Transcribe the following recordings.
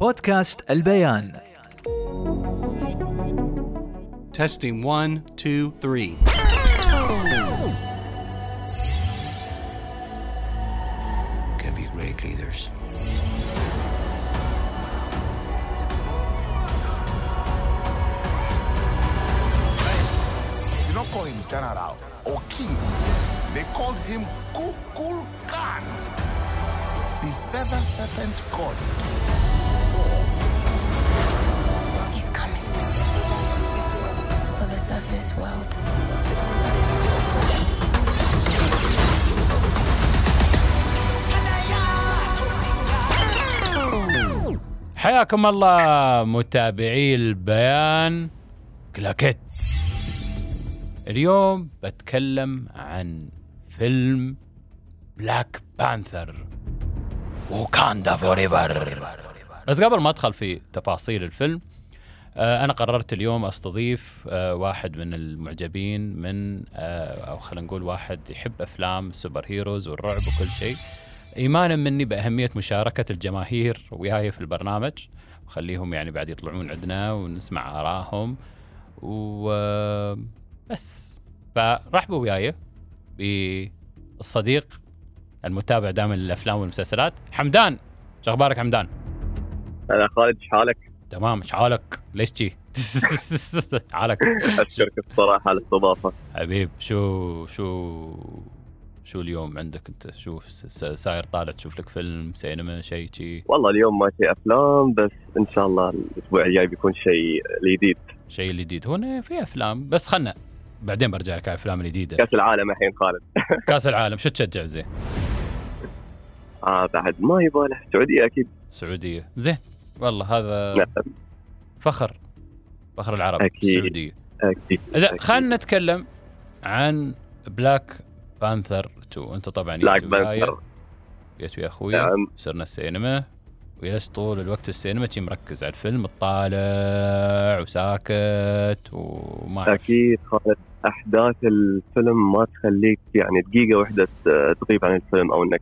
بودكاست البيان Testing one, two, three. Can be great leaders. They don't call him general or king. They call him Kukul Khan, the feather serpent god. For the surface world. حياكم الله متابعي البيان كلاكيت اليوم بتكلم عن فيلم Black Panther Wakanda Forever بس قبل ما أدخل في تفاصيل الفيلم أنا قررت اليوم أستضيف آه، واحد من المعجبين من آه، أو خلينا نقول واحد يحب أفلام ال super heroes والرعب وكل شيء إيمانا مني بأهمية مشاركة الجماهير وياي في البرنامج وخليهم يعني بعد يطلعون عندنا ونسمع آرائهم وبس فرحبوا وياي بالصديق المتابع دائما للأفلام والمسلسلات حمدان شو أخبارك حمدان؟ أنا خالد إيش حالك؟ تمام إيش حالك؟ ليش جي؟ حالك. أشكرك الصراحة على الاستضافة. حبيب شو شو شو اليوم عندك أنت؟ شو ساير طالع تشوف لك فيلم سينما شيء شي؟ والله اليوم ما شيء أفلام بس إن شاء الله الأسبوع الجاي بيكون شيء جديد شيء جديد هنا في أفلام بس خلنا بعدين برجع لك على الأفلام الجديدة. كأس العالم الحين خالد. كأس العالم شو تشجع زين؟ آه بعد ما يباله السعوديه أكيد. السعوديه زين والله هذا نعم. فخر. فخر العرب أكيد. السعودية. أكيد أكيد. خلينا نتكلم عن Black Panther 2 أنت طبعا Black Panther جيت ويا أخوي نعم. صرنا السينما. وجلست طول الوقت السينما شي مركز على الفيلم طالع وساكت وما. أكيد خالد. أحداث الفيلم ما تخليك يعني دقيقة واحدة ت- تغيب عن الفيلم أو إنك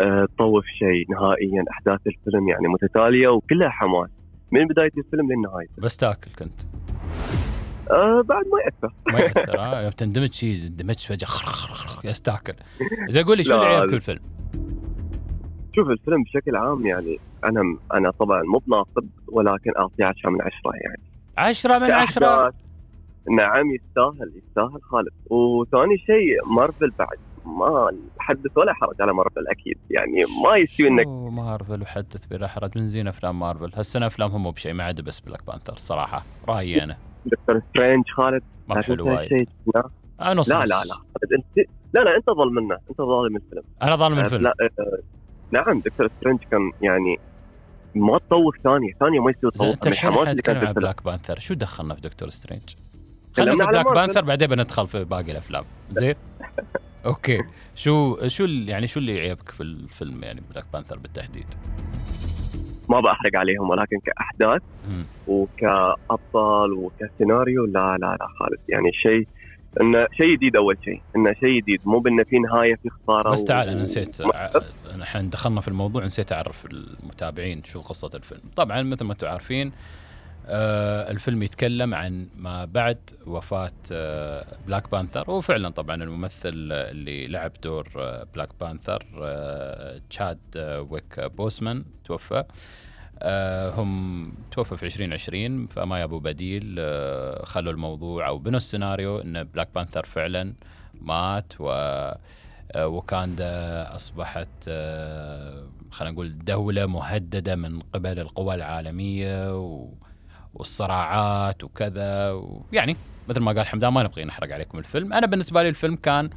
آه، تطوف شيء نهائيا. أحداث الفيلم يعني متتالية وكلها حماس. من بداية الفيلم للنهاية. بس تاكل كنت. آه بعد ما يأثر. ما يأثر يوم تندمج شيء اندمجت فجأة خر خر خر يس تاكل. زين قول لي شو اللي عيبك بالفيلم؟ شوف الفيلم بشكل عام يعني أنا أنا طبعا مو بناقد ولكن اعطيه 10 من 10 يعني. 10 من 10 كأحداث، نعم يستاهل يستاهل خالد. وثاني شيء مارفل بعد. ما حدث ولا حرج على مارفل أكيد. يعني ما يستوي إنك مارفل وحدث بلا حرج؟ من زين أفلام مارفل. هالسنه أفلامهم مو بشيء ما عدا بس Black Panther صراحة. رأيي أنا. Doctor Strange خالد ما حلو وايد. لا. آه لا. لا خالد أنت لا لا أنت ظالم منه. أنت ظالم الفيلم. أنا ظالم آه، الفيلم. لا آه، نعم Doctor Strange كان يعني ما تطوف ثانية. ثانية ما زين تطوف انت الحين في عن Black Panther شو دخلنا في Doctor Strange؟ خلينا في Black. Panther بعدين بندخل في باقي الأفلام. زين؟ okay. شو شو يعني شو اللي يعيبك في الفيلم يعني Black Panther بالتحديد؟ ما بحرق عليهم ولكن كأحداث. وكأبطال وكسيناريو لا لا لا خالد يعني شيء انه شيء جديد أول شيء انه شيء جديد. مو بانه في نهاية في خسارة بس تعال أنا نسيت. الحين دخلنا في الموضوع نسيت أعرف المتابعين شو قصة الفيلم. طبعا مثل ما أنتم عارفين آه الفيلم يتكلم عن ما بعد وفاة آه Black Panther وفعلا طبعا الممثل اللي لعب دور آه Black Panther آه تشاد آه ويك بوسمان توفى. آه هم توفى في 2020 فما يابوا بديل آه خلوا الموضوع أو بنوا السيناريو إن Black Panther فعلا مات و آه، وكاندا أصبحت آه، خلينا نقول دولة مهددة من قبل القوى العالمية و- والصراعات وكذا ويعني مثل ما قال حمدان ما نبغي نحرق عليكم الفيلم. أنا بالنسبة لي الفيلم كان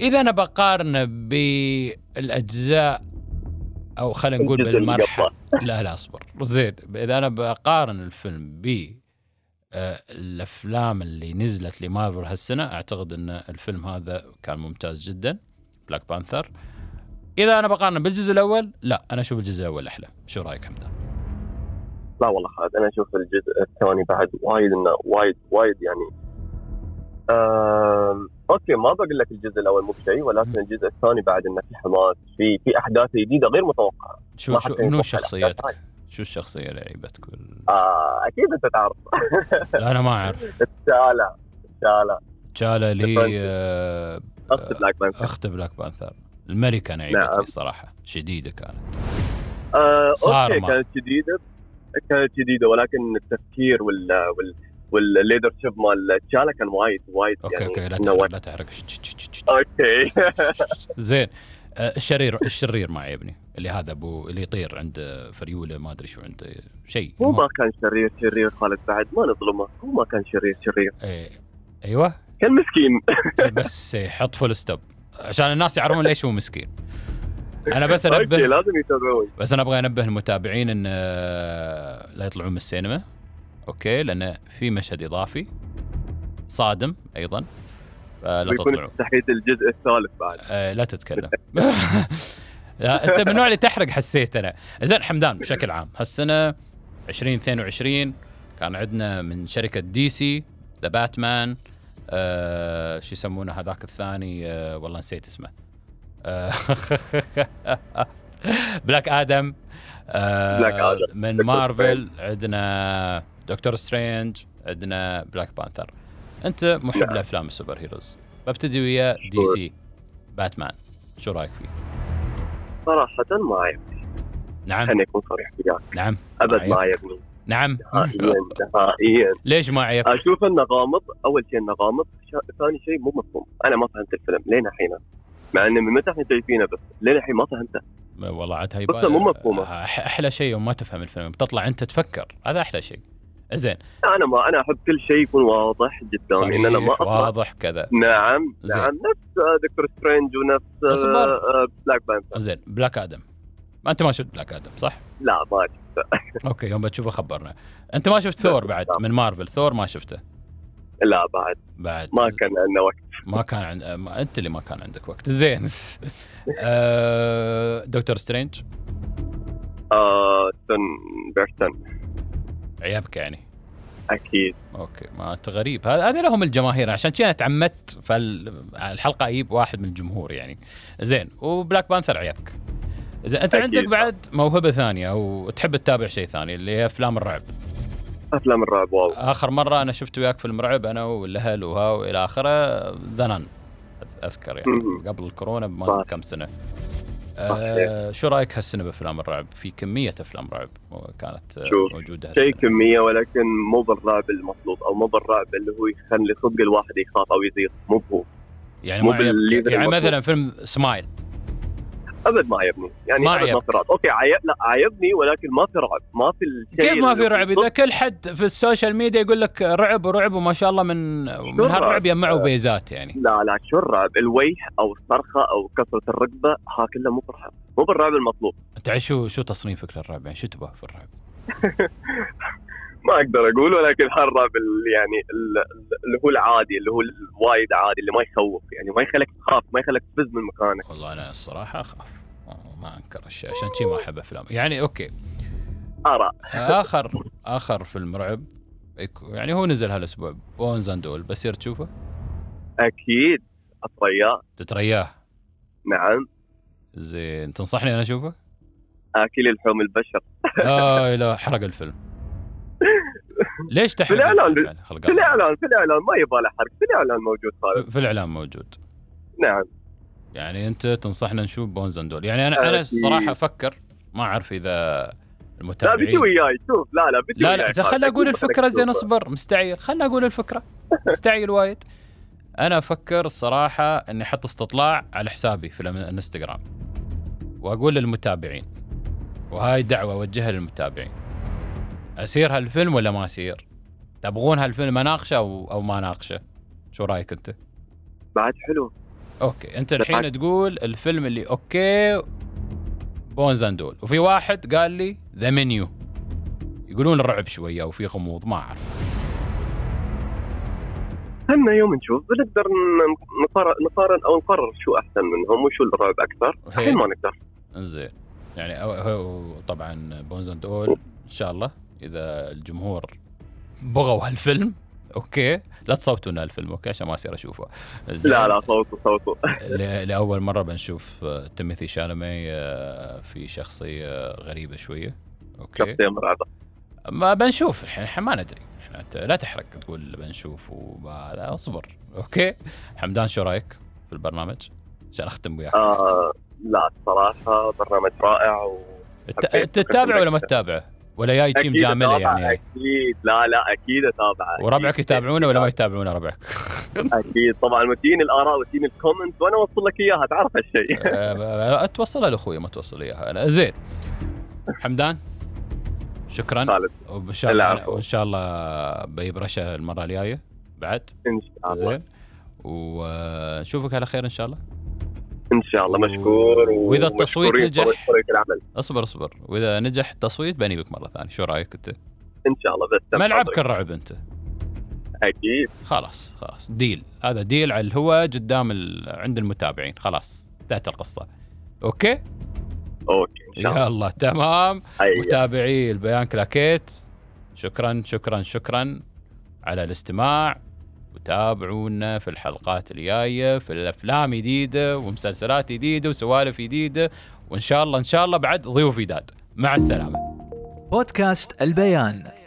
إذا أنا بقارنه بالأجزاء أو خلينا نقول بالمرحلة. لا لا أصبر. زين إذا أنا بقارن الفيلم ب آه، الأفلام اللي نزلت لمارفل هالسنة أعتقد إن الفيلم هذا كان ممتاز جدا. Black Panther إذا أنا بقارنه بالجزء الأول لا أنا أشوف الجزء الأول أحلى. شو رأيك حمدان؟ لا والله خالد أنا أشوف الجزء الثاني بعد وايد إنه وايد وايد يعني آم، okay ما بقول لك الجزء الأول مو بشيء ولكن الجزء الثاني بعد إنه في حماس في في أحداث جديدة غير متوقعة. شو شو منو شخصيتك. شو الشخصية اللي عيبتك. آه أكيد أنت تعرف. لا أنا ما أعرف. تشالا تشالا تشالا اللي آه، أخت Black Panther أخت Black Panther الملكة أنا عيبتني نعم. الصراحه شديدة كانت. آه okay. كانت جديده كانت جديدة ولكن التفكير وال وال وال leadership مال تشالا كان وايد وايد okay يعني okay لا تحرق لا تحرق okay. زين. آه، الشرير الشرير ما عيبني اللي هذا ابو اللي يطير عند فريولة ما أدري شو عنده. شيء. هو ما كان شرير شرير خالد بعد ما نظلمه. هو ما كان شرير شرير. إيه. أيوه. كان مسكين. بس إيه، حط full stop عشان الناس يعرفون ليش هو مسكين. أنا بس انبه لازم يتابعون. بس أنا أبغى أنبه المتابعين إن آه، لا يطلعون من السينما. okay لأن في مشهد إضافي. صادم أيضا. فلا ويكون تطلعوا تحديد الجزء الثالث بعد. آه، لا تتكلم. لا أنت من النوع اللي تحرق حسيت أنا. زين حمدان بشكل عام. هالسنة 2022 كان عندنا من شركة DC The Batman آه شو يسمونه هذاك الثاني؟ آه والله نسيت اسمه. Black Adam Black Adam. من مارفل عندنا Doctor Strange عندنا Black Panther أنت محب نعم. لأفلام ال superheroes. ببتدي ويا DC. Batman. شو رأيك فيه؟ صراحة ما عجبني نعم. خليني أكون صريح وياك. نعم. أبد ما؟ عجبني نعم. نهائيا نهائيا. ليش ما عجبك؟ أشوف انه غامض أول شيء انه غامض ثاني شيء مو مفهوم. أنا ما فهمت الفيلم. لين الحين؟ مع إن من متى إحنا شايفينه بس؟ لين الحين ما فهمته والله عاد هاي مو مفهومة. أح- أحلى شيء يوم ما تفهم الفيلم بتطلع أنت تفكر هذا أحلى شيء. زين. أنا ما أنا أحب كل شيء يكون واضح قدامي إن أنا ما أطلع. واضح كذا. نعم زين. نعم نفس آه، Doctor Strange ونفس اصبر. آه، آه، Black Panther زين. Black Adam ما أنت ما شفت Black Adam صح؟ لا ما شفته. okay يوم بتشوفه خبرنا أنت ما شفت ثور بعد من Marvel Thor ما شفته. لا بعد. بعد. ما كان عندنا وقت. ما كان عند... ما... أنت اللي ما كان عندك وقت. زين. آه... Doctor Strange. آه بيرتون. عيبك يعني. أكيد. okay ما أنت غريب. هذا هذه لهم الجماهير. عشان كذا تعمدت فالحلقه أجيب واحد من الجمهور يعني. زين. و Black Panther عيبك. اذا أنت أكيد. عندك بعد موهبة ثانية أو تحب تتابع شيء ثاني اللي هي أفلام الرعب. أفلام الرعب wow آخر مرة أنا شفت وياك فيلم رعب أنا والأهل وها وإلى آخره The Nun أذكر يعني مم. قبل الكورونا بما. كم سنة آه شو رأيك هالسنه بافلام الرعب؟ في كمية أفلام رعب كانت آه، شوف، موجودة شيء كمية ولكن مو بالرعب المطلوب أو مو بالرعب اللي هو يخلي صدق الواحد يخاف أو يزيد مو هو يعني مو يعني. مثلا فيلم سمايل أبد ما عجبني يعني ما أبد ما. في رعب okay عيب لا عجبني ولكن ما في رعب. ما في الشيء كيف ما في رعب؟ إذا. كل حد في ال social media يقول لك رعب ورعب وما شاء الله من من الرعب؟ هالرعب يجمعوا بيزات يعني. لا لا شو الرعب؟ الويه أو الصرخة أو كسره الرقبة ها كله مو بالرعب. مو بالرعب المطلوب. أنت شو شو تصنيفك للرعب؟ يعني شو تبغى في الرعب؟ ما أقدر أقول ولكن هالرعب اللي يعني ال- اللي هو العادي اللي هو الوايد عادي اللي ما يخوف يعني ما يخليك تخاف ما يخليك تفز من مكانك. والله أنا الصراحة أخاف. ما أنكر الشيء عشان شي ما أحب أفلام. يعني okay. آراء. آخر آخر فيلم رعب يعني هو نزل هالأسبوع Bones and All بصير تشوفه؟ أكيد. تتريا تترياه؟ نعم. زين. تنصحني أنا أشوفه؟ آكل لحوم البشر. آه لا حرق الفيلم. ليش تحرق يعني؟ خلق في. الإعلان في الإعلان. ما يبغى له حرق. في الإعلان موجود خالد في الإعلان موجود. نعم. يعني أنت تنصحنا نشوف Bones and يعني أنا أنا. الصراحه أفكر ما أعرف إذا لا المتابعين بيجي وياي. شوف لا لا بيجي لا لا. خلنا أقول الفكرة زين. أصبر. مستعجل. خلنا أقول الفكرة. مستعجل وايد. أنا أفكر الصراحه إني أحط استطلاع على حسابي في الإنستغرام. وأقول للمتابعين. وهاي دعوة أوجهها للمتابعين. أسير هالفيلم ولا ما أسير؟ تبغون هالفيلم أناقشه أو أو ما أناقشه؟ شو رأيك أنت؟ بعد حلو okay أنت الحين بالعكس. تقول الفيلم اللي okay Bones and All وفي واحد قال لي The Menu يقولون الرعب شوية وفي غموض ما أعرف خلنا يوم نشوف بنقدر نقارن أو نقرر شو أحسن منهم وشو الرعب أكثر. الحين ما نقدر زين يعني أو- طبعا Bones and All إن شاء الله إذا الجمهور بغوا هالفيلم. okay. لا تصوتوا لنا الفيلم okay عشان ما أصير أشوفه. زين. لا لا صوتوا صوتوا. لأول مرة بنشوف آه، تيموثي شالمي آه، في شخصية غريبة شوية. okay. شخصية مرعبة. ما بنشوف الحين إحنا ما ندري. إحنا لا تحرق تقول بنشوف وهذا اصبر. okay. حمدان شو رأيك في البرنامج؟ عشان أختم وياك. آه لا الصراحه برنامج رائع و تتابعه ولا ما تتابعه؟ ولا جاي تجاملنا يعني؟ أكيد. لا لا أكيد اتابعه وربعك. يتابعونه ولا ما يتابعونه ربعك؟ أكيد. طبعا وتجيني الآراء وتجيني ال comment وأنا أوصل لك إياها تعرف هالشيء. أه، توصلها لأخوي ما توصل إياها. أنا زين. حمدان شكرا. خالد. وإن شاء الله. وإن شاء الله بجيب رشا المرة الجاية. بعد. إن شاء الله. زين. ونشوفك على خير إن شاء الله. إن شاء الله مشكور و- وإذا التصويت نجح؟ أصبر أصبر. وإذا نجح التصويت بنيبك مرة ثانية. شو رأيك أنت؟ إن شاء الله بس ملعبك الرعب أنت. أكيد. خلاص خلاص. deal. هذا deal على الهواء قدام ال... عند المتابعين. خلاص انتهت القصة. okay؟ okay يلا تمام. حيا. متابعي البيان كلاكيت شكرا شكرا شكرا على الاستماع. وتابعونا في الحلقات الجاية في الأفلام جديدة ومسلسلات جديدة وسوالف جديدة. وإن شاء الله إن شاء الله بعد ضيوف جداد. مع السلامة. بودكاست البيان.